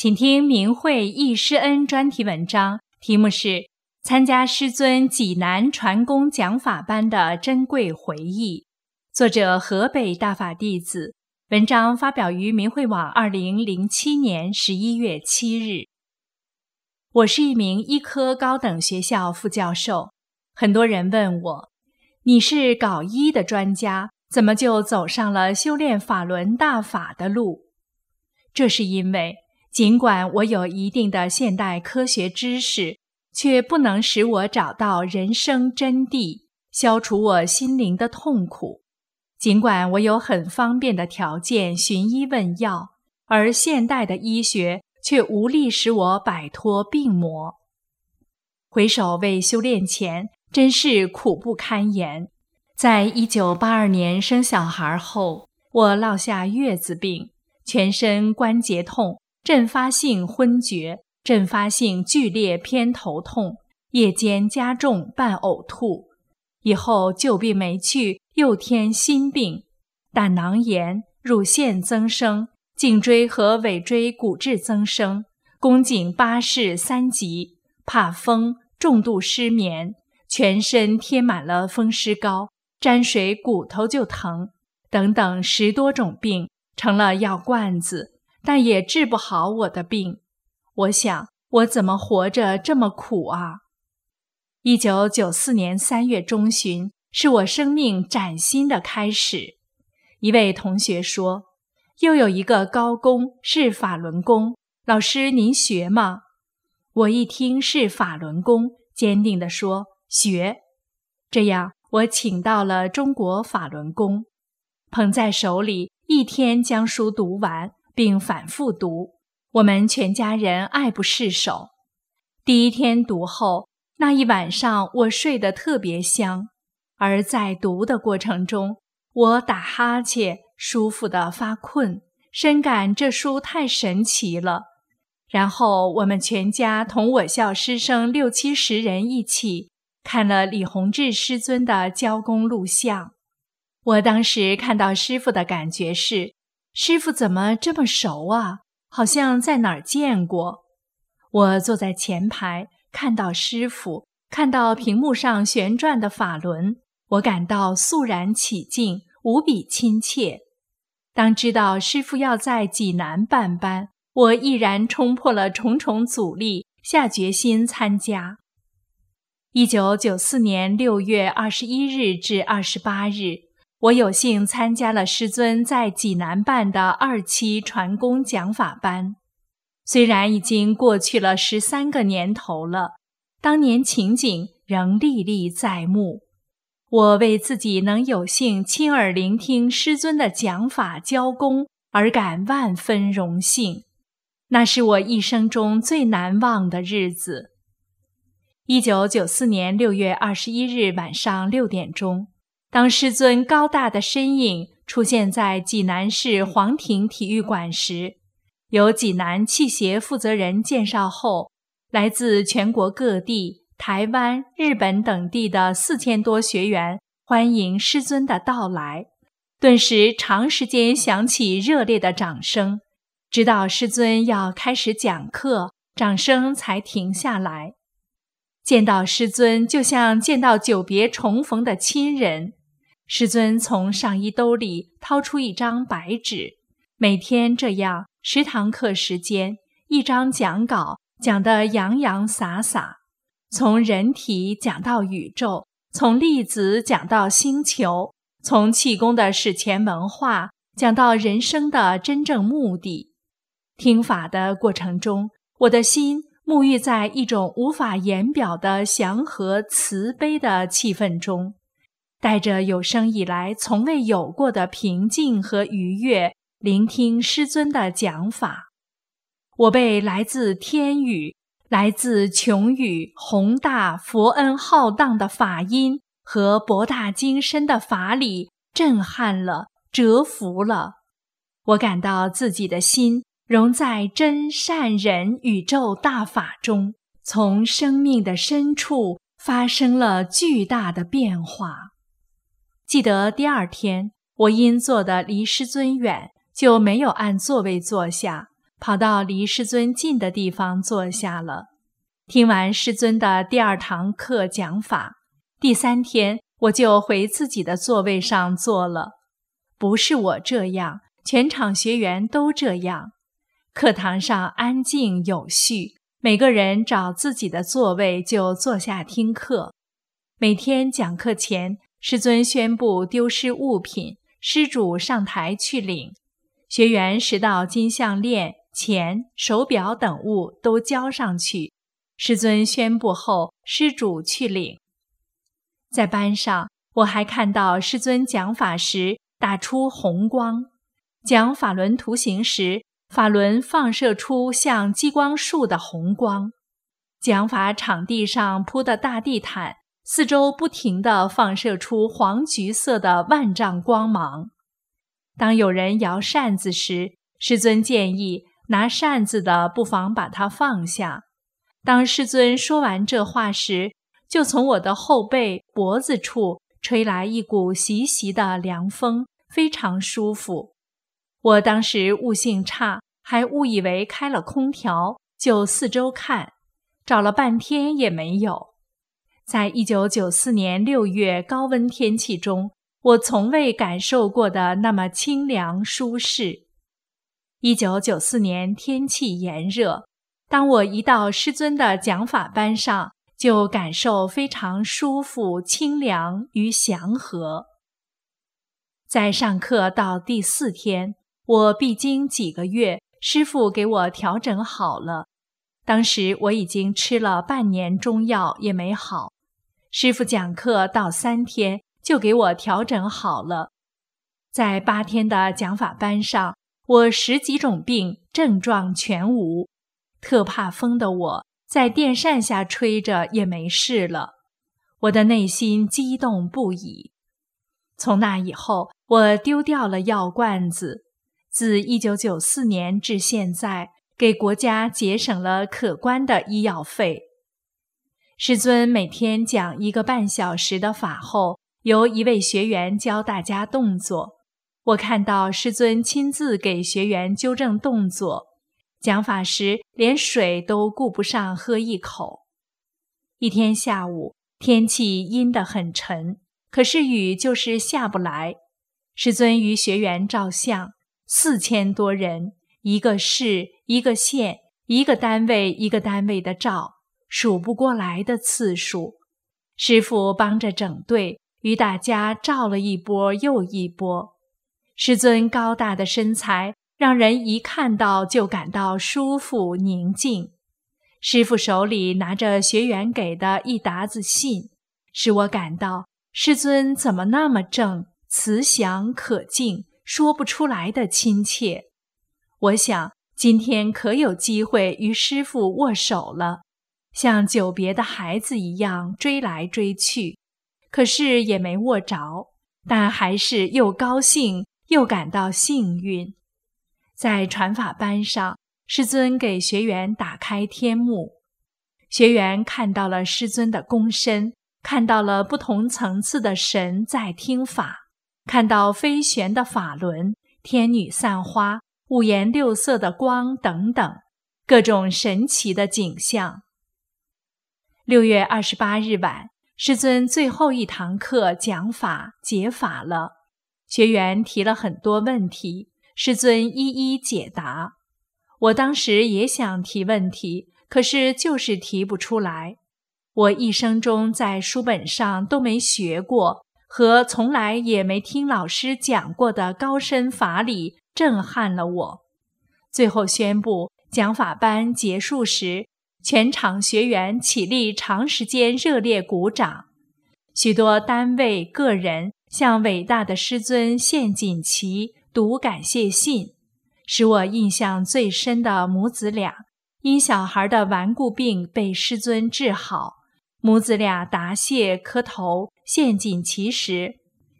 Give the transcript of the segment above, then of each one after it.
请听明慧易师恩专题文章，题目是《参加师尊济南传功讲法班的珍贵回忆》，作者河北大法弟子。文章发表于明慧网，二零零七年十一月七日。我是一名医科高等学校副教授，很多人问我：“你是搞医的专家，怎么就走上了修炼法轮大法的路？”这是因为。尽管我有一定的现代科学知识，却不能使我找到人生真谛，消除我心灵的痛苦。尽管我有很方便的条件寻医问药，而现代的医学却无力使我摆脱病魔。回首为修炼前，真是苦不堪言。在一九八二年生小孩后，我落下月子病，全身关节痛。阵发性昏厥，阵发性剧烈偏头痛，夜间加重伴呕吐。以后旧病没去，又添新病：胆囊炎、乳腺增生、颈椎和尾椎骨质增生、宫颈八氏三级、怕风、重度失眠、全身贴满了风湿膏，沾水骨头就疼，等等十多种病，成了药罐子。但也治不好我的病，我想我怎么活着这么苦啊？一九九四年三月中旬是我生命崭新的开始。一位同学说：“又有一个高工是法轮功，老师您学吗？”我一听是法轮功，坚定地说：“学。”这样，我请到了中国法轮功，捧在手里，一天将书读完。并反复读，我们全家人爱不释手。第一天读后，那一晚上我睡得特别香。而在读的过程中，我打哈欠，舒服的发困，深感这书太神奇了。然后我们全家同我校师生六七十人一起看了李洪志师尊的教功录像。我当时看到师傅的感觉是。师傅怎么这么熟啊？好像在哪儿见过。我坐在前排，看到师傅，看到屏幕上旋转的法轮，我感到肃然起敬，无比亲切。当知道师傅要在济南办班，我毅然冲破了重重阻力，下决心参加。一九九四年六月二十一日至二十八日。我有幸参加了师尊在济南办的二期传功讲法班，虽然已经过去了十三个年头了，当年情景仍历历在目。我为自己能有幸亲耳聆听师尊的讲法教功而感万分荣幸，那是我一生中最难忘的日子。一九九四年六月二十一日晚上六点钟。当师尊高大的身影出现在济南市皇庭体育馆时，由济南器协负责人介绍后，来自全国各地、台湾、日本等地的四千多学员欢迎师尊的到来，顿时长时间响起热烈的掌声，直到师尊要开始讲课，掌声才停下来。见到师尊，就像见到久别重逢的亲人。师尊从上衣兜里掏出一张白纸，每天这样十堂课时间，一张讲稿讲得洋洋洒洒，从人体讲到宇宙，从粒子讲到星球，从气功的史前文化讲到人生的真正目的。听法的过程中，我的心沐浴在一种无法言表的祥和慈悲的气氛中。带着有生以来从未有过的平静和愉悦，聆听师尊的讲法。我被来自天宇、来自琼宇宏大佛恩浩荡的法音和博大精深的法理震撼了、折服了。我感到自己的心融在真善忍宇宙大法中，从生命的深处发生了巨大的变化。记得第二天，我因坐的离师尊远，就没有按座位坐下，跑到离师尊近的地方坐下了。听完师尊的第二堂课讲法，第三天我就回自己的座位上坐了。不是我这样，全场学员都这样。课堂上安静有序，每个人找自己的座位就坐下听课。每天讲课前。师尊宣布丢失物品，施主上台去领。学员拾到金项链、钱、手表等物都交上去。师尊宣布后，施主去领。在班上，我还看到师尊讲法时打出红光，讲法轮图形时，法轮放射出像激光束的红光。讲法场地上铺的大地毯。四周不停地放射出黄橘色的万丈光芒。当有人摇扇子时，师尊建议拿扇子的不妨把它放下。当师尊说完这话时，就从我的后背脖子处吹来一股习习的凉风，非常舒服。我当时悟性差，还误以为开了空调，就四周看，找了半天也没有。在一九九四年六月高温天气中，我从未感受过的那么清凉舒适。一九九四年天气炎热，当我一到师尊的讲法班上，就感受非常舒服、清凉与祥和。在上课到第四天，我必经几个月，师傅给我调整好了。当时我已经吃了半年中药，也没好。师傅讲课到三天就给我调整好了，在八天的讲法班上，我十几种病症状全无。特怕风的我在电扇下吹着也没事了，我的内心激动不已。从那以后，我丢掉了药罐子，自一九九四年至现在，给国家节省了可观的医药费。师尊每天讲一个半小时的法后，由一位学员教大家动作。我看到师尊亲自给学员纠正动作，讲法时连水都顾不上喝一口。一天下午，天气阴得很沉，可是雨就是下不来。师尊与学员照相，四千多人，一个市、一个县、一个单位、一个单位的照。数不过来的次数，师傅帮着整队，与大家照了一波又一波。师尊高大的身材，让人一看到就感到舒服宁静。师傅手里拿着学员给的一沓子信，使我感到师尊怎么那么正、慈祥、可敬，说不出来的亲切。我想今天可有机会与师傅握手了。像久别的孩子一样追来追去，可是也没握着，但还是又高兴又感到幸运。在传法班上，师尊给学员打开天幕，学员看到了师尊的躬身，看到了不同层次的神在听法，看到飞旋的法轮、天女散花、五颜六色的光等等各种神奇的景象。六月二十八日晚，师尊最后一堂课讲法解法了，学员提了很多问题，师尊一一解答。我当时也想提问题，可是就是提不出来。我一生中在书本上都没学过，和从来也没听老师讲过的高深法理震撼了我。最后宣布讲法班结束时。全场学员起立，长时间热烈鼓掌。许多单位、个人向伟大的师尊献锦旗、读感谢信，使我印象最深的母子俩，因小孩的顽固病被师尊治好，母子俩答谢磕头献锦旗时，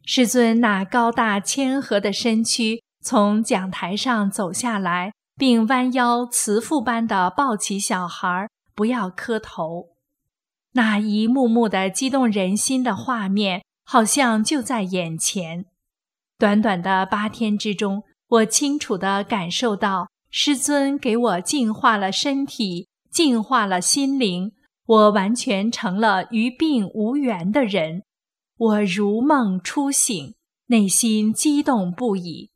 师尊那高大谦和的身躯从讲台上走下来，并弯腰慈父般的抱起小孩，不要磕头。那一幕幕的激动人心的画面，好像就在眼前。短短的八天之中，我清楚地感受到师尊给我净化了身体，净化了心灵。我完全成了与病无缘的人。我如梦初醒，内心激动不已。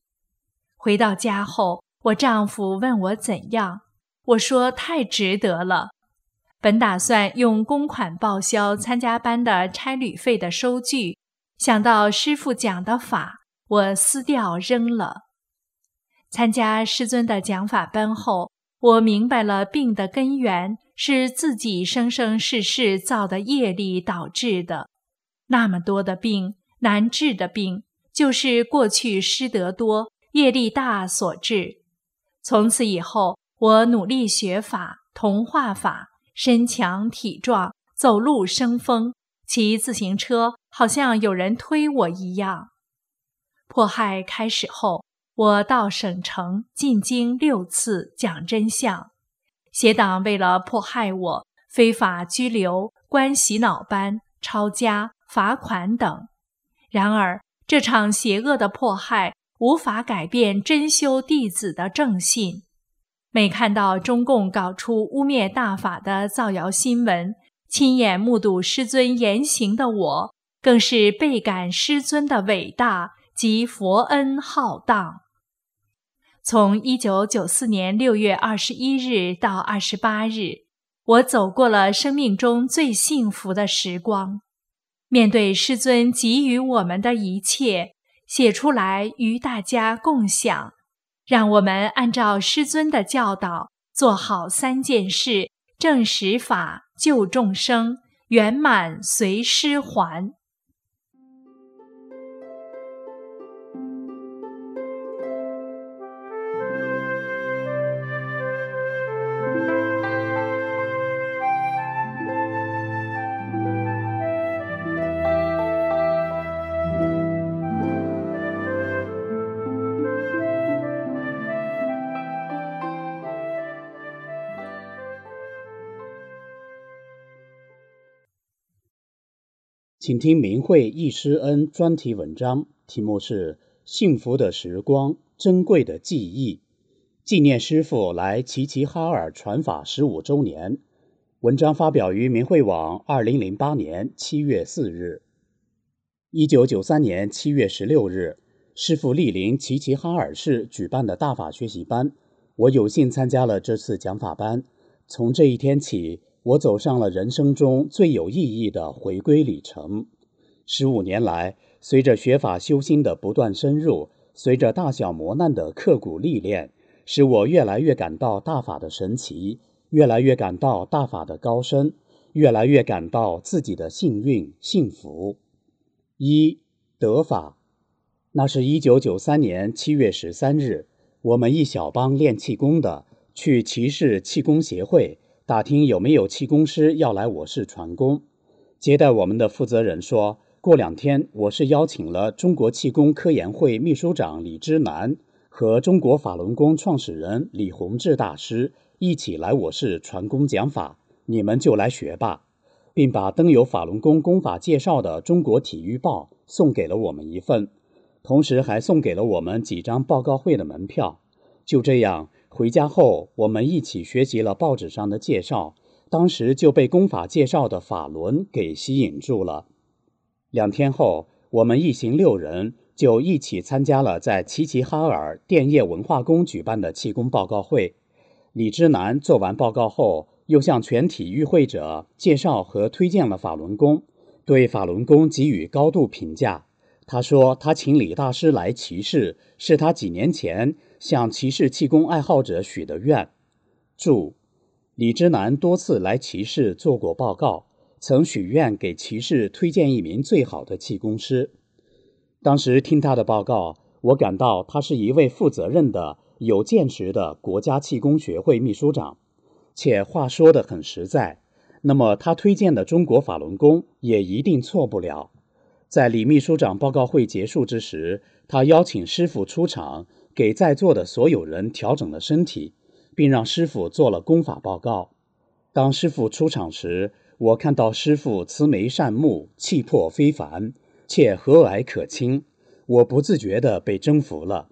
回到家后，我丈夫问我怎样，我说太值得了。本打算用公款报销参加班的差旅费的收据，想到师傅讲的法，我撕掉扔了。参加师尊的讲法班后，我明白了病的根源是自己生生世世造的业力导致的。那么多的病，难治的病，就是过去失德多、业力大所致。从此以后，我努力学法、同化法。身强体壮，走路生风，骑自行车好像有人推我一样。迫害开始后，我到省城进京六次讲真相。邪党为了迫害我，非法拘留、关洗脑班、抄家、罚款等。然而，这场邪恶的迫害无法改变真修弟子的正信。每看到中共搞出污蔑大法的造谣新闻，亲眼目睹师尊言行的我，更是倍感师尊的伟大及佛恩浩荡。从一九九四年六月二十一日到二十八日，我走过了生命中最幸福的时光。面对师尊给予我们的一切，写出来与大家共享。让我们按照师尊的教导，做好三件事：正实法、救众生、圆满随师还。请听明慧易师恩专题文章，题目是《幸福的时光，珍贵的记忆》，纪念师傅来齐齐哈尔传法十五周年。文章发表于明慧网，二零零八年七月四日。一九九三年七月十六日，师傅莅临齐齐哈尔市举办的大法学习班，我有幸参加了这次讲法班。从这一天起。我走上了人生中最有意义的回归里程。十五年来，随着学法修心的不断深入，随着大小磨难的刻苦历练，使我越来越感到大法的神奇，越来越感到大法的高深，越来越感到自己的幸运幸福。一得法，那是一九九三年七月十三日，我们一小帮练气功的去骑士气功协会。打听有没有气功师要来我市传功。接待我们的负责人说，过两天我市邀请了中国气功科研会秘书长李之南和中国法轮功创始人李洪志大师一起来我市传功讲法，你们就来学吧，并把登有法轮功功法介绍的《中国体育报》送给了我们一份，同时还送给了我们几张报告会的门票。就这样。回家后，我们一起学习了报纸上的介绍，当时就被功法介绍的法轮给吸引住了。两天后，我们一行六人就一起参加了在齐齐哈尔电业文化宫举办的气功报告会。李之南做完报告后，又向全体与会者介绍和推荐了法轮功，对法轮功给予高度评价。他说：“他请李大师来齐市，是他几年前。”向骑士气功爱好者许的愿。注：李之南多次来骑士做过报告，曾许愿给骑士推荐一名最好的气功师。当时听他的报告，我感到他是一位负责任的、有见识的国家气功学会秘书长，且话说得很实在。那么他推荐的中国法轮功也一定错不了。在李秘书长报告会结束之时，他邀请师傅出场，给在座的所有人调整了身体，并让师傅做了功法报告。当师傅出场时，我看到师傅慈眉善目，气魄非凡。且和蔼可亲，我不自觉地被征服了。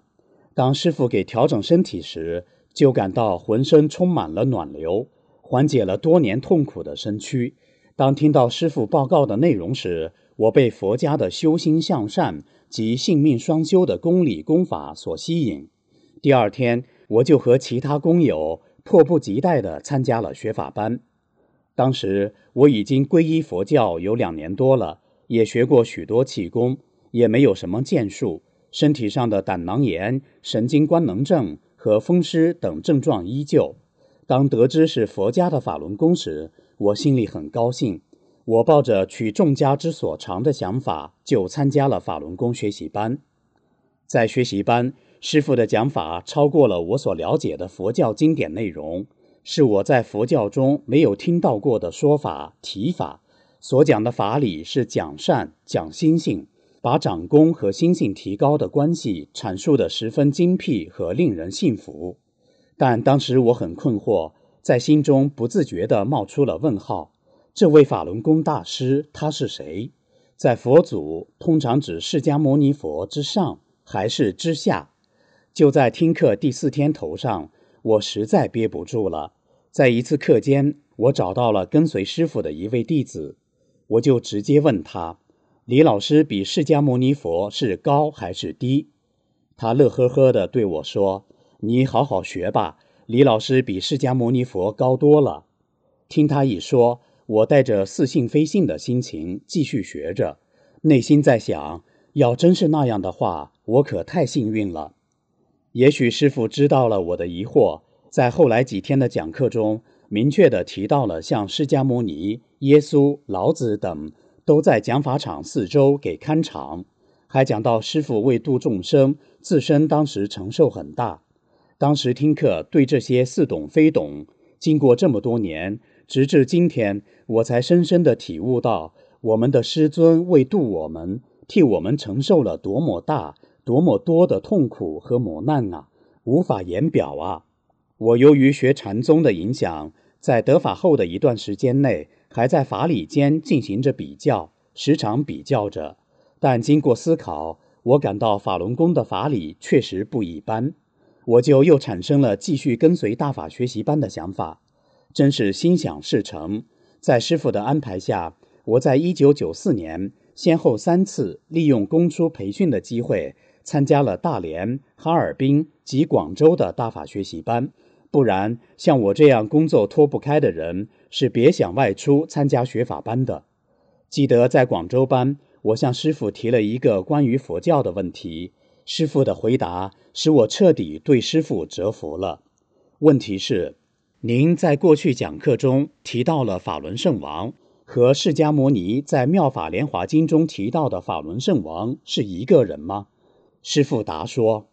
当师傅给调整身体时，就感到浑身充满了暖流，缓解了多年痛苦的身躯。当听到师傅报告的内容时，我被佛家的修心向善及性命双修的功理功法所吸引。第二天，我就和其他工友迫不及待地参加了学法班。当时我已经皈依佛教有两年多了。也学过许多气功，也没有什么建树，身体上的胆囊炎、神经官能症和风湿等症状依旧。当得知是佛家的法轮功时，我心里很高兴。我抱着取众家之所长的想法，就参加了法轮功学习班。在学习班，师傅的讲法超过了我所了解的佛教经典内容，是我在佛教中没有听到过的说法提法。所讲的法理是讲善、讲心性，把长功和心性提高的关系阐述得十分精辟和令人信服。但当时我很困惑，在心中不自觉地冒出了问号：这位法轮功大师他是谁？在佛祖通常指释迦牟尼佛之上还是之下？就在听课第四天头上，我实在憋不住了。在一次课间，我找到了跟随师傅的一位弟子。我就直接问他：“李老师比释迦牟尼佛是高还是低？”他乐呵呵地对我说：“你好好学吧，李老师比释迦牟尼佛高多了。”听他一说，我带着似信非信的心情继续学着，内心在想：要真是那样的话，我可太幸运了。也许师傅知道了我的疑惑，在后来几天的讲课中。明确地提到了，像释迦牟尼、耶稣、老子等都在讲法场四周给看场，还讲到师傅为度众生，自身当时承受很大。当时听课对这些似懂非懂，经过这么多年，直至今天，我才深深地体悟到，我们的师尊为度我们，替我们承受了多么大、多么多的痛苦和磨难啊，无法言表啊！我由于学禅宗的影响。在得法后的一段时间内，还在法理间进行着比较，时常比较着。但经过思考，我感到法轮功的法理确实不一般，我就又产生了继续跟随大法学习班的想法。真是心想事成，在师傅的安排下，我在一九九四年先后三次利用公出培训的机会，参加了大连、哈尔滨及广州的大法学习班。不然，像我这样工作脱不开的人，是别想外出参加学法班的。记得在广州班，我向师傅提了一个关于佛教的问题，师傅的回答使我彻底对师傅折服了。问题是：您在过去讲课中提到了法轮圣王，和释迦牟尼在《妙法莲华经》中提到的法轮圣王是一个人吗？师傅答说。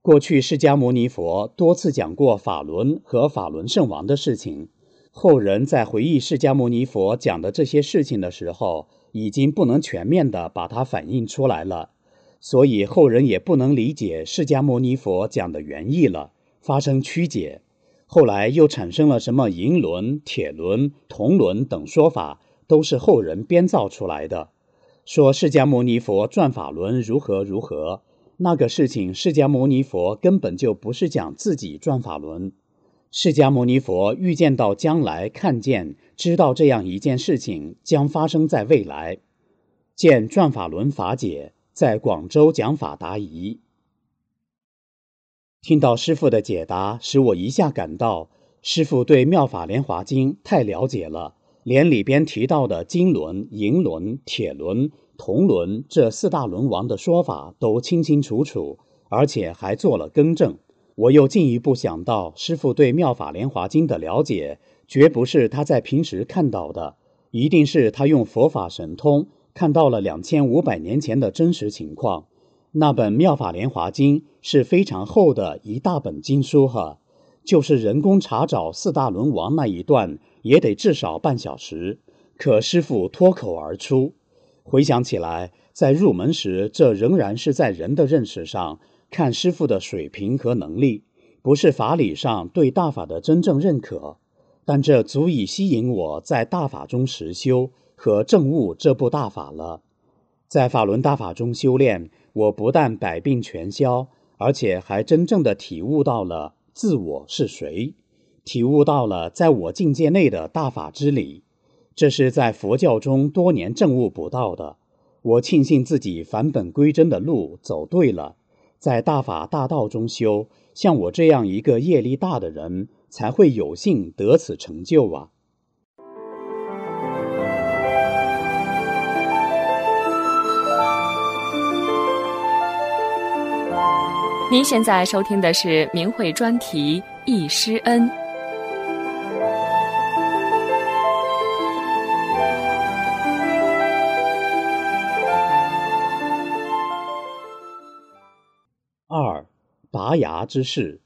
过去，释迦牟尼佛多次讲过法轮和法轮圣王的事情。后人在回忆释迦牟尼佛讲的这些事情的时候，已经不能全面的把它反映出来了，所以后人也不能理解释迦牟尼佛讲的原意了，发生曲解。后来又产生了什么银轮、铁轮、铜轮等说法，都是后人编造出来的，说释迦牟尼佛转法轮如何如何。那个事情，释迦牟尼佛根本就不是讲自己转法轮。释迦牟尼佛预见到将来，看见知道这样一件事情将发生在未来。见转法轮法解，在广州讲法答疑。听到师傅的解答，使我一下感到师傅对《妙法莲华经》太了解了，连里边提到的金轮、银轮、铁轮。铜轮这四大轮王的说法都清清楚楚，而且还做了更正。我又进一步想到，师傅对《妙法莲华经》的了解，绝不是他在平时看到的，一定是他用佛法神通看到了两千五百年前的真实情况。那本《妙法莲华经》是非常厚的一大本经书哈，就是人工查找四大轮王那一段也得至少半小时。可师傅脱口而出，回想起来，在入门时，这仍然是在人的认识上看师傅的水平和能力，不是法理上对大法的真正认可。但这足以吸引我在大法中实修和证悟这部大法了。在法轮大法中修炼。我不但百病全消，而且还真正的体悟到了自我是谁，体悟到了在我境界内的大法之理。这是在佛教中多年证悟不到的。我庆幸自己返本归真的路走对了，在大法大道中修，像我这样一个业力大的人，才会有幸得此成就啊。您现在收听的是明慧专题《易师恩》二拔牙之事。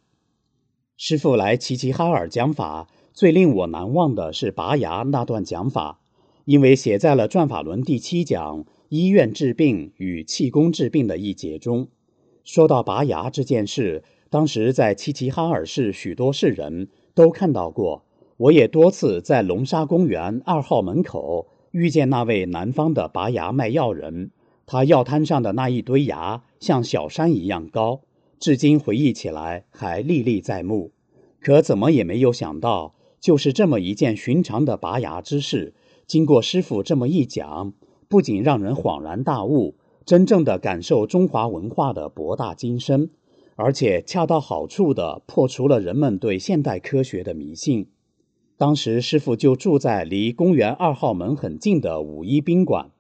师傅来齐齐哈尔讲法，最令我难忘的是拔牙那段讲法，因为写在了《转法轮》第七讲“医院治病与气功治病”的一节中。说到拔牙这件事，当时在齐齐哈尔市许多市人都看到过。我也多次在龙沙公园二号门口遇见那位南方的拔牙卖药人，他药摊上的那一堆牙像小山一样高，至今回忆起来还历历在目。可怎么也没有想到，就是这么一件寻常的拔牙之事，经过师傅这么一讲，不仅让人恍然大悟。真正的感受中华文化的博大精深，而且恰到好处地破除了人们对现代科学的迷信。当时师傅就住在离公园二号门很近的五一宾馆，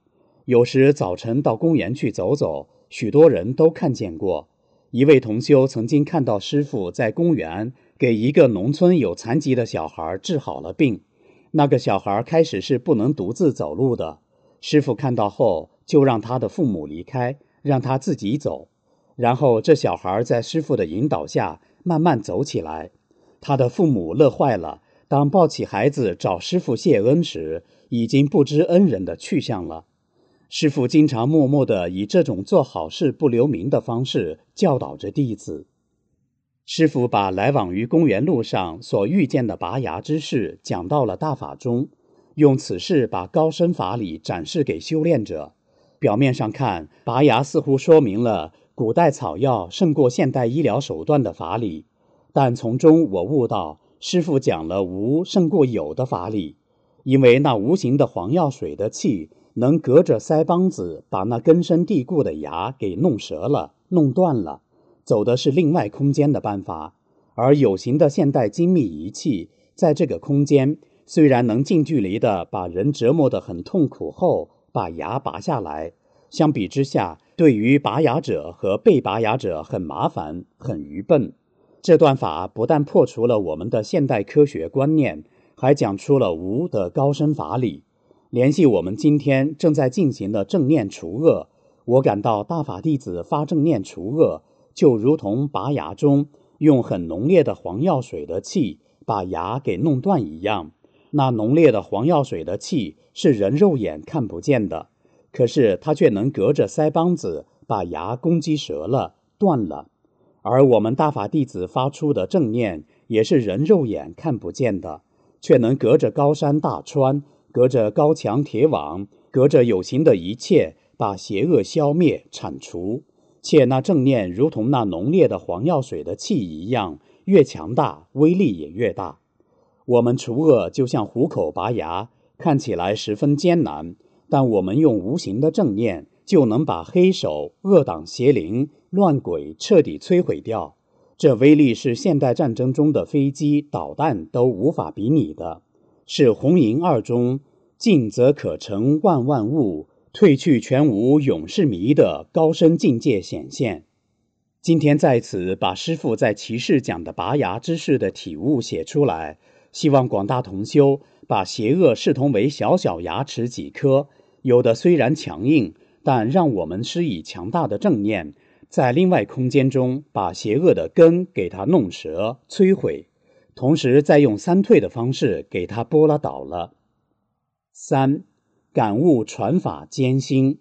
有时早晨到公园去走走，许多人都看见过。一位同修曾经看到师傅在公园给一个农村有残疾的小孩治好了病，那个小孩开始是不能独自走路的，师傅看到后。就让他的父母离开，让他自己走。然后这小孩在师傅的引导下慢慢走起来。他的父母乐坏了。当抱起孩子找师傅谢恩时，已经不知恩人的去向了。师傅经常默默地以这种做好事不留名的方式教导着弟子。师傅把来往于公园路上所遇见的拔牙之事讲到了大法中，用此事把高深法理展示给修炼者。表面上看，拔牙似乎说明了古代草药胜过现代医疗手段的法理，但从中我悟到，师傅讲了无胜过有的法理，因为那无形的黄药水的气能隔着腮帮子把那根深蒂固的牙给弄折了、弄断了，走的是另外空间的办法，而有形的现代精密仪器在这个空间虽然能近距离的把人折磨得很痛苦后。把牙拔下来，相比之下，对于拔牙者和被拔牙者很麻烦、很愚笨。这段法不但破除了我们的现代科学观念，还讲出了无的高深法理。联系我们今天正在进行的正念除恶，我感到大法弟子发正念除恶，就如同拔牙中用很浓烈的黄药水的气把牙给弄断一样。那浓烈的黄药水的气是人肉眼看不见的，可是它却能隔着腮帮子把牙攻击折了、断了。而我们大法弟子发出的正念也是人肉眼看不见的，却能隔着高山大川、隔着高墙铁网、隔着有形的一切，把邪恶消灭、铲除。且那正念如同那浓烈的黄药水的气一样，越强大，威力也越大。我们除恶就像虎口拔牙，看起来十分艰难，但我们用无形的正念，就能把黑手、恶党、邪灵、乱鬼彻底摧毁掉。这威力是现代战争中的飞机、导弹都无法比拟的，是红银二中进则可成万万物，退去全无永世迷的高深境界显现。今天在此把师傅在骑士讲的拔牙之事的体悟写出来。希望广大同修把邪恶视同为小小牙齿几颗，有的虽然强硬，但让我们施以强大的正念，在另外空间中把邪恶的根给它弄折、摧毁，同时再用三退的方式给它拨拉倒了。三，感悟传法艰辛。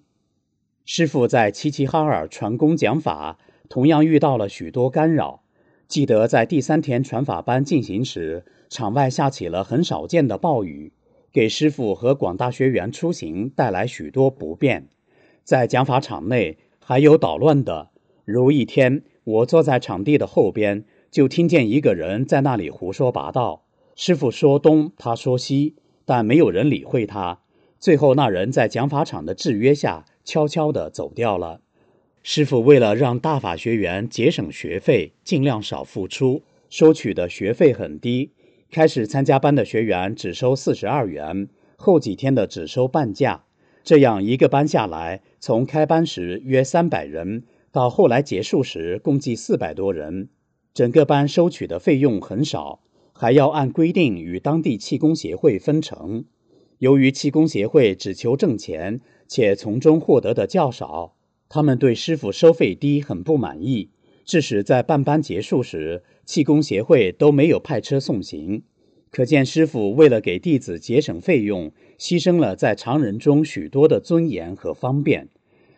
师傅在齐齐哈尔传功讲法，同样遇到了许多干扰。记得在第三天传法班进行时，场外下起了很少见的暴雨，给师傅和广大学员出行带来许多不便。在讲法场内还有捣乱的，如一天，我坐在场地的后边，就听见一个人在那里胡说八道。师傅说东，他说西，但没有人理会他。最后，那人在讲法场的制约下。悄悄地走掉了。师傅为了让大法学员节省学费，尽量少付出，收取的学费很低。开始参加班的学员只收四十二元，后几天的只收半价。这样一个班下来，从开班时约三百人，到后来结束时共计四百多人。整个班收取的费用很少，还要按规定与当地气功协会分成。由于气功协会只求挣钱。且从中获得的较少，他们对师傅收费低很不满意，致使在办班结束时，气功协会都没有派车送行。可见师傅为了给弟子节省费用，牺牲了在常人中许多的尊严和方便。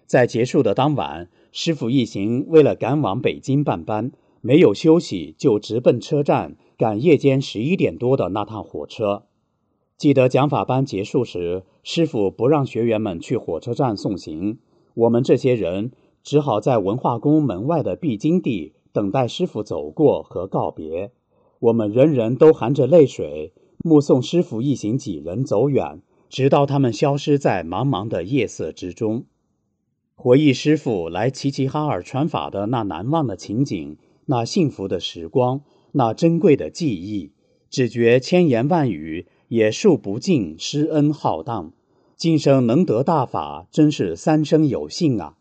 在结束的当晚，师傅一行为了赶往北京办班，没有休息就直奔车站，赶夜间十一点多的那趟火车。记得讲法班结束时，师傅不让学员们去火车站送行，我们这些人只好在文化宫门外的必经地等待师傅走过和告别。我们人人都含着泪水，目送师傅一行几人走远，直到他们消失在茫茫的夜色之中。回忆师傅来齐齐哈尔传法的那难忘的情景，那幸福的时光，那珍贵的记忆，只觉千言万语。也数不尽师恩浩荡，今生能得大法，真是三生有幸啊！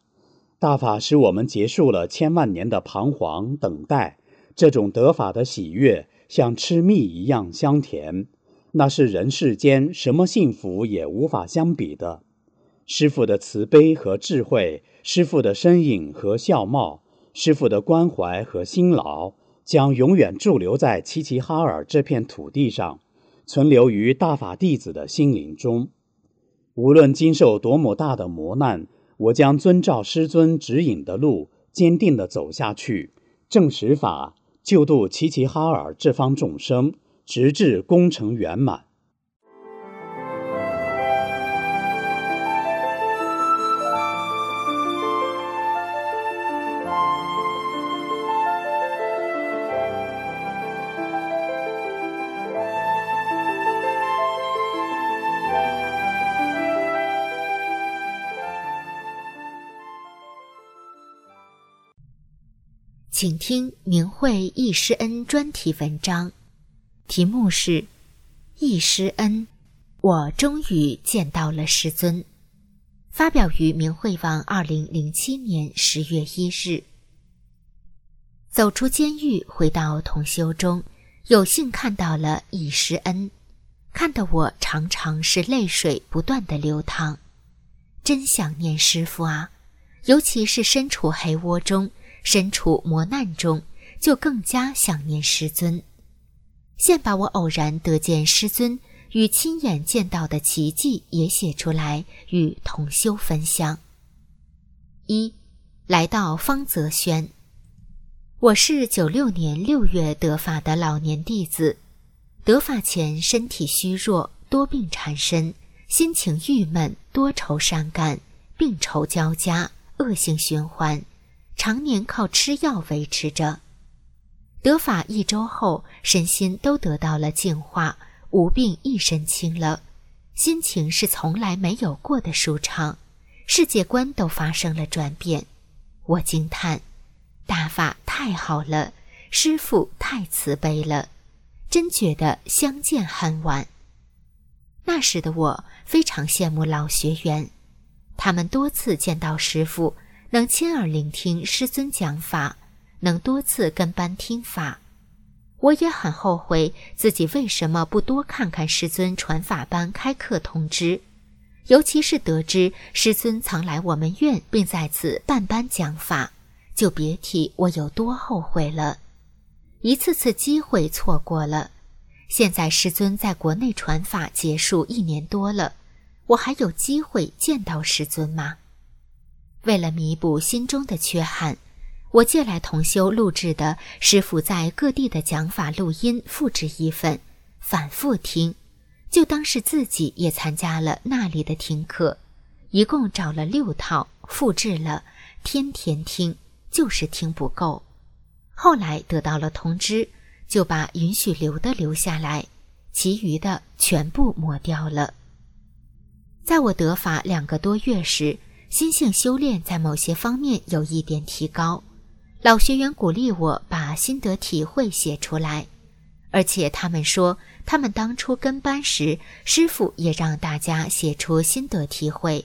大法使我们结束了千万年的彷徨等待，这种得法的喜悦像吃蜜一样香甜，那是人世间什么幸福也无法相比的。师傅的慈悲和智慧，师傅的身影和笑貌，师傅的关怀和辛劳，将永远驻留在齐齐哈尔这片土地上。存留于大法弟子的心灵中。无论经受多么大的磨难，我将遵照师尊指引的路，坚定地走下去，正实法，救度齐齐哈尔这方众生，直至功成圆满。请听明慧易师恩专题文章，题目是《易师恩》，我终于见到了师尊。发表于明慧网，二零零七年十月一日。走出监狱，回到同修中，有幸看到了易师恩，看得我常常是泪水不断的流淌，真想念师傅啊！尤其是身处黑窝中。身处磨难中，就更加想念师尊。现把我偶然得见师尊与亲眼见到的奇迹也写出来，与同修分享。一，来到方泽轩。我是九六年六月得法的老年弟子，得法前身体虚弱，多病缠身，心情郁闷，多愁善感，病愁交加，恶性循环。常年靠吃药维持着，得法一周后，身心都得到了净化，无病一身轻了，心情是从来没有过的舒畅，世界观都发生了转变。我惊叹，大法太好了，师傅太慈悲了，真觉得相见恨晚。那时的我非常羡慕老学员，他们多次见到师傅。能亲耳聆听师尊讲法，能多次跟班听法，我也很后悔自己为什么不多看看师尊传法班开课通知，尤其是得知师尊曾来我们院并在此办班讲法，就别提我有多后悔了。一次次机会错过了，现在师尊在国内传法结束一年多了，我还有机会见到师尊吗？为了弥补心中的缺憾。我借来同修录制的师傅在各地的讲法录音，复制一份，反复听，就当是自己也参加了那里的听课。一共找了六套，复制了，天天听，就是听不够。后来得到了通知，就把允许留的留下来，其余的全部抹掉了。在我得法两个多月时，心性修炼在某些方面有一点提高。老学员鼓励我把心得体会写出来，而且他们说，他们当初跟班时，师傅也让大家写出心得体会，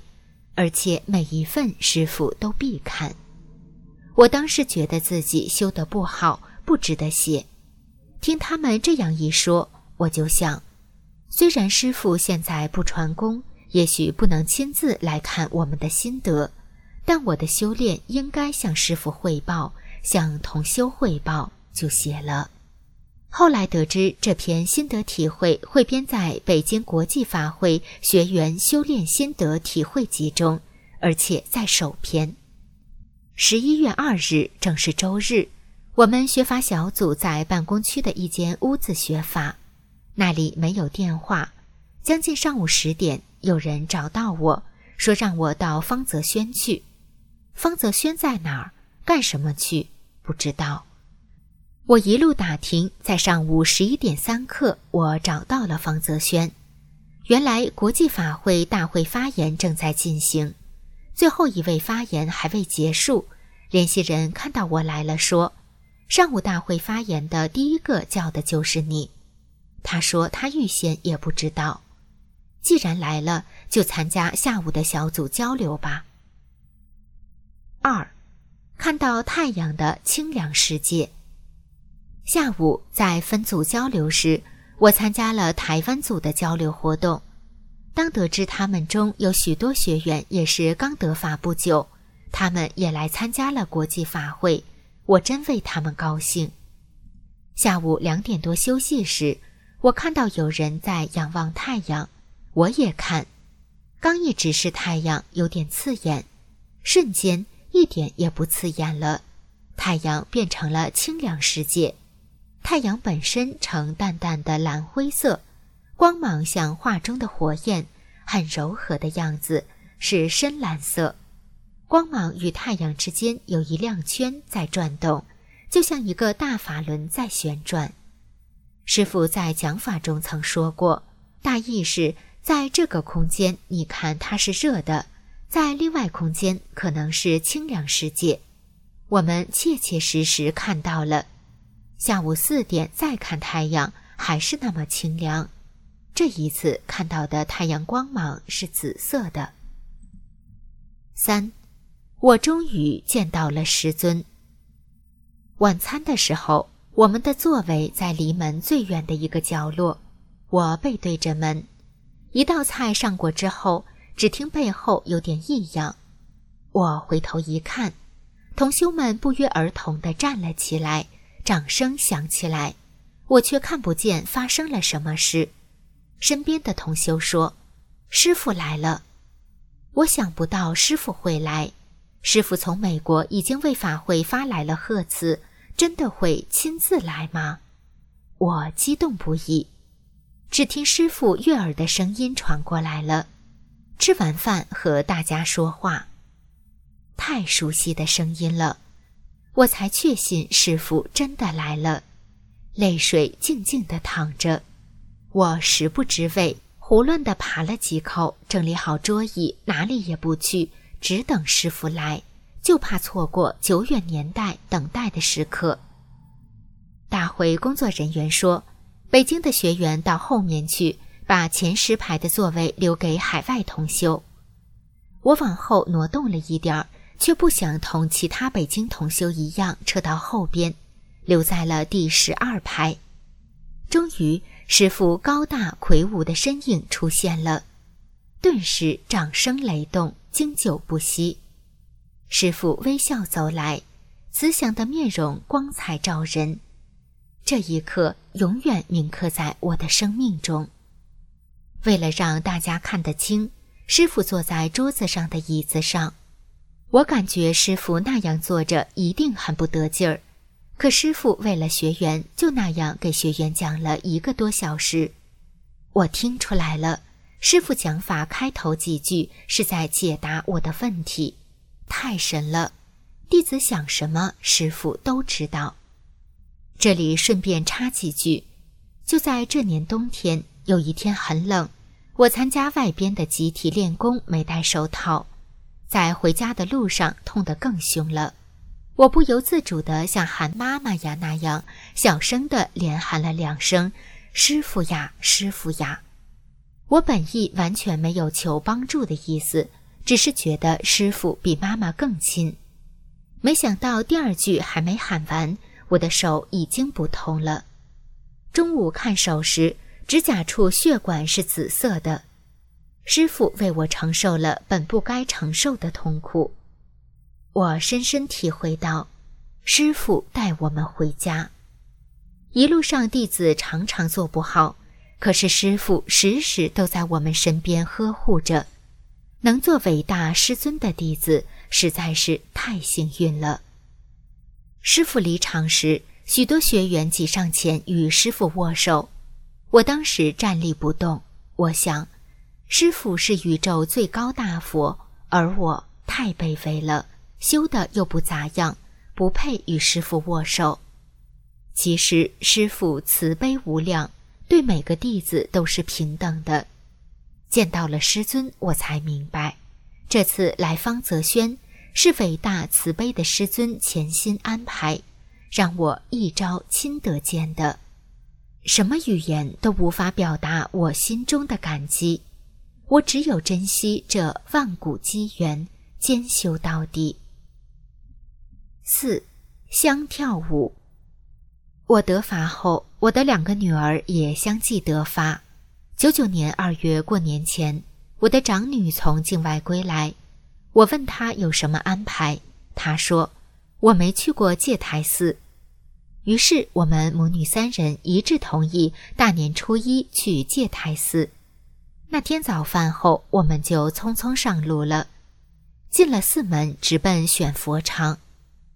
而且每一份师傅都必看。我当时觉得自己修得不好，不值得写。听他们这样一说，我就想，虽然师傅现在不传功，也许不能亲自来看我们的心得，但我的修炼应该向师傅汇报。向同修汇报，就写了。后来得知这篇心得体会汇编在北京国际法会学员修炼心得体会集中，而且在首篇。十一月二日正是周日，我们学法小组在办公区的一间屋子学法，那里没有电话。将近上午十点，有人找到我说让我到方泽轩去。方泽轩在哪儿？干什么去？不知道。我一路打听，在上午十一点三刻，我找到了方泽轩。原来国际法会大会发言正在进行，最后一位发言还未结束。联系人看到我来了，说：“上午大会发言的第一个叫的就是你。”他说他预先也不知道。既然来了，就参加下午的小组交流吧。二。看到太阳的清凉世界。下午在分组交流时，我参加了台湾组的交流活动。当得知他们中有许多学员也是刚得法不久，他们也来参加了国际法会，我真为他们高兴。下午两点多休息时，我看到有人在仰望太阳，我也看。刚一直视太阳，有点刺眼，瞬间。一点也不刺眼了，太阳变成了清凉世界。太阳本身呈淡淡的蓝灰色，光芒像画中的火焰，很柔和的样子，是深蓝色。光芒与太阳之间有一亮圈在转动，就像一个大法轮在旋转。师傅在讲法中曾说过，大意是在这个空间，你看它是热的。在另外空间可能是清凉世界，我们切切实实看到了。下午四点再看太阳，还是那么清凉。这一次看到的太阳光芒是紫色的。三，我终于见到了师尊。晚餐的时候，我们的座位在离门最远的一个角落，我背对着门。一道菜上过之后。只听背后有点异样，我回头一看，同修们不约而同地站了起来，掌声响起来，我却看不见发生了什么事。身边的同修说：“师傅来了。”我想不到师傅会来，师傅从美国已经为法会发来了贺词，真的会亲自来吗？我激动不已。只听师傅悦耳的声音传过来了。吃完饭和大家说话，太熟悉的声音了，我才确信师傅真的来了。泪水静静的淌着，我食不知味，胡乱的扒了几口，整理好桌椅，哪里也不去，只等师傅来，就怕错过久远年代等待的时刻。大会工作人员说：“北京的学员到后面去。”把前十排的座位留给海外同修，我往后挪动了一点儿，却不想同其他北京同修一样撤到后边，留在了第十二排。终于，师傅高大魁梧的身影出现了，顿时掌声雷动，经久不息。师傅微笑走来，慈祥的面容光彩照人。这一刻永远铭刻在我的生命中。为了让大家看得清，师傅坐在桌子上的椅子上，我感觉师傅那样坐着一定很不得劲儿。可师傅为了学员，就那样给学员讲了一个多小时。我听出来了，师傅讲法开头几句是在解答我的问题，太神了。弟子想什么，师傅都知道。这里顺便插几句，就在这年冬天，有一天很冷，我参加外边的集体练功，没戴手套，在回家的路上痛得更凶了。我不由自主地像喊妈妈呀那样，小声地连喊了两声：“师傅呀，师傅呀！”我本意完全没有求帮助的意思，只是觉得师傅比妈妈更亲。没想到第二句还没喊完。我的手已经不痛了。中午看手时，指甲处血管是紫色的。师傅为我承受了本不该承受的痛苦。我深深体会到，师傅带我们回家。一路上弟子常常做不好，可是师傅时时都在我们身边呵护着。能做伟大师尊的弟子，实在是太幸运了。师傅离场时，许多学员挤上前与师傅握手。我当时站立不动。我想，师傅是宇宙最高大佛，而我太卑微了，修的又不咋样，不配与师傅握手。其实师傅慈悲无量，对每个弟子都是平等的。见到了师尊，我才明白，这次来方泽轩。是伟大慈悲的师尊潜心安排，让我一朝亲得见的，什么语言都无法表达我心中的感激。我只有珍惜这万古机缘，兼修到底。四相跳舞。我得法后，我的两个女儿也相继得法。九九年二月过年前，我的长女从境外归来。我问他有什么安排，他说我没去过戒台寺。于是我们母女三人一致同意大年初一去戒台寺。那天早饭后，我们就匆匆上路了。进了寺门，直奔选佛场。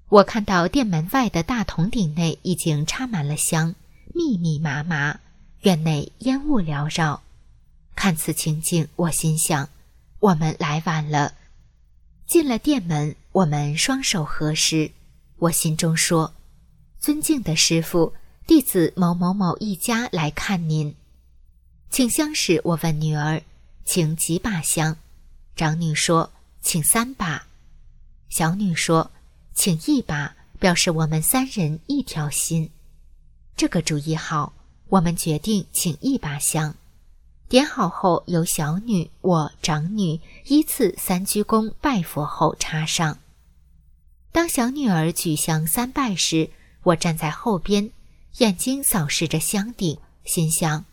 我看到殿门外的大铜鼎内已经插满了香，密密麻麻，院内烟雾缭绕。看此情景，我心想：我们来晚了。进了殿门，我们双手合十。我心中说：“尊敬的师傅，弟子某某某一家来看您，请香时，我问女儿：“请几把香？”长女说：“请三把。”小女说：“请一把，表示我们三人一条心。”这个主意好，我们决定请一把香。点好后，由小女、我、长女依次三鞠躬拜佛后插上。当小女儿举香三拜时，我站在后边，眼睛扫视着香顶，心想：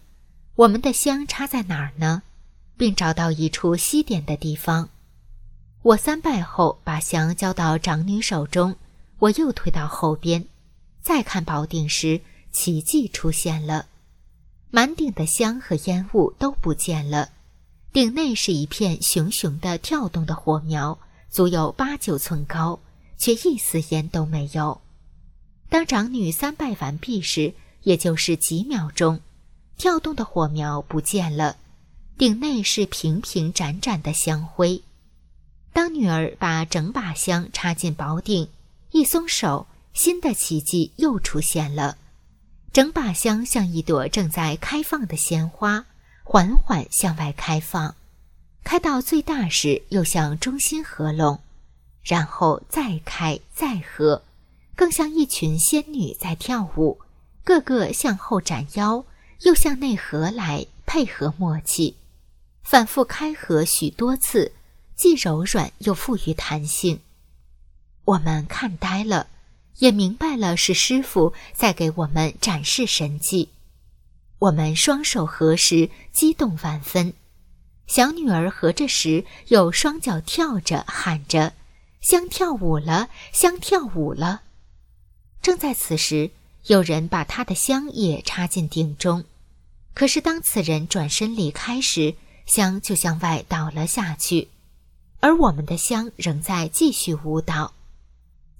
我们的香插在哪儿呢？并找到一处吸点的地方。我三拜后，把香交到长女手中，我又退到后边，再看宝顶时，奇迹出现了。满顶的香和烟雾都不见了，顶内是一片熊熊的跳动的火苗，足有八九寸高，却一丝烟都没有。当长女三拜完毕时，也就是几秒钟，跳动的火苗不见了，顶内是平平展展的香灰。当女儿把整把香插进宝顶，一松手，新的奇迹又出现了。整把香像一朵正在开放的鲜花，缓缓向外开放，开到最大时又向中心合拢，然后再开再合，更像一群仙女在跳舞，个个向后展腰，又向内合来，配合默契，反复开合许多次，既柔软又富于弹性。我们看呆了。也明白了，是师傅在给我们展示神迹。我们双手合十，激动万分。小女儿合着时，又双脚跳着，喊着：“香跳舞了，香跳舞了！”正在此时，有人把他的香也插进鼎中。可是当此人转身离开时，香就向外倒了下去，而我们的香仍在继续舞蹈。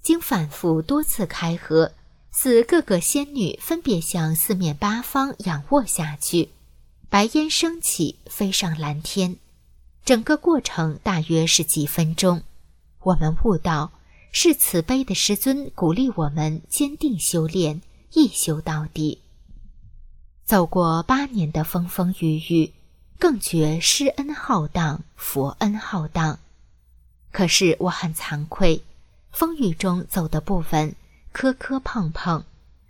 经反复多次开合。似各个仙女分别向四面八方仰卧下去，白烟升起，飞上蓝天。整个过程大约是几分钟。我们悟到，是慈悲的师尊鼓励我们坚定修炼，一修到底。走过八年的风风雨雨，更觉师恩浩荡，佛恩浩荡。可是我很惭愧，风雨中走的不稳。磕磕碰碰，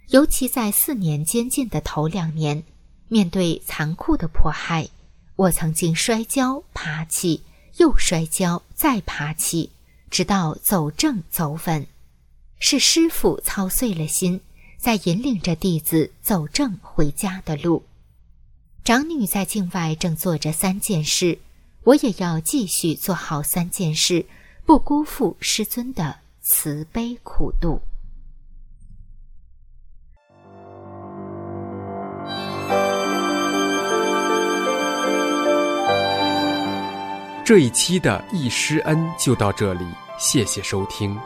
尤其在四年监禁的头两年，面对残酷的迫害，我曾经摔跤、爬起，又摔跤，再爬起，直到走正走稳。是师傅操碎了心，在引领着弟子走正回家的路。长女在境外正做着三件事，我也要继续做好三件事，不辜负师尊的慈悲苦度。这一期的易师恩就到这里，谢谢收听。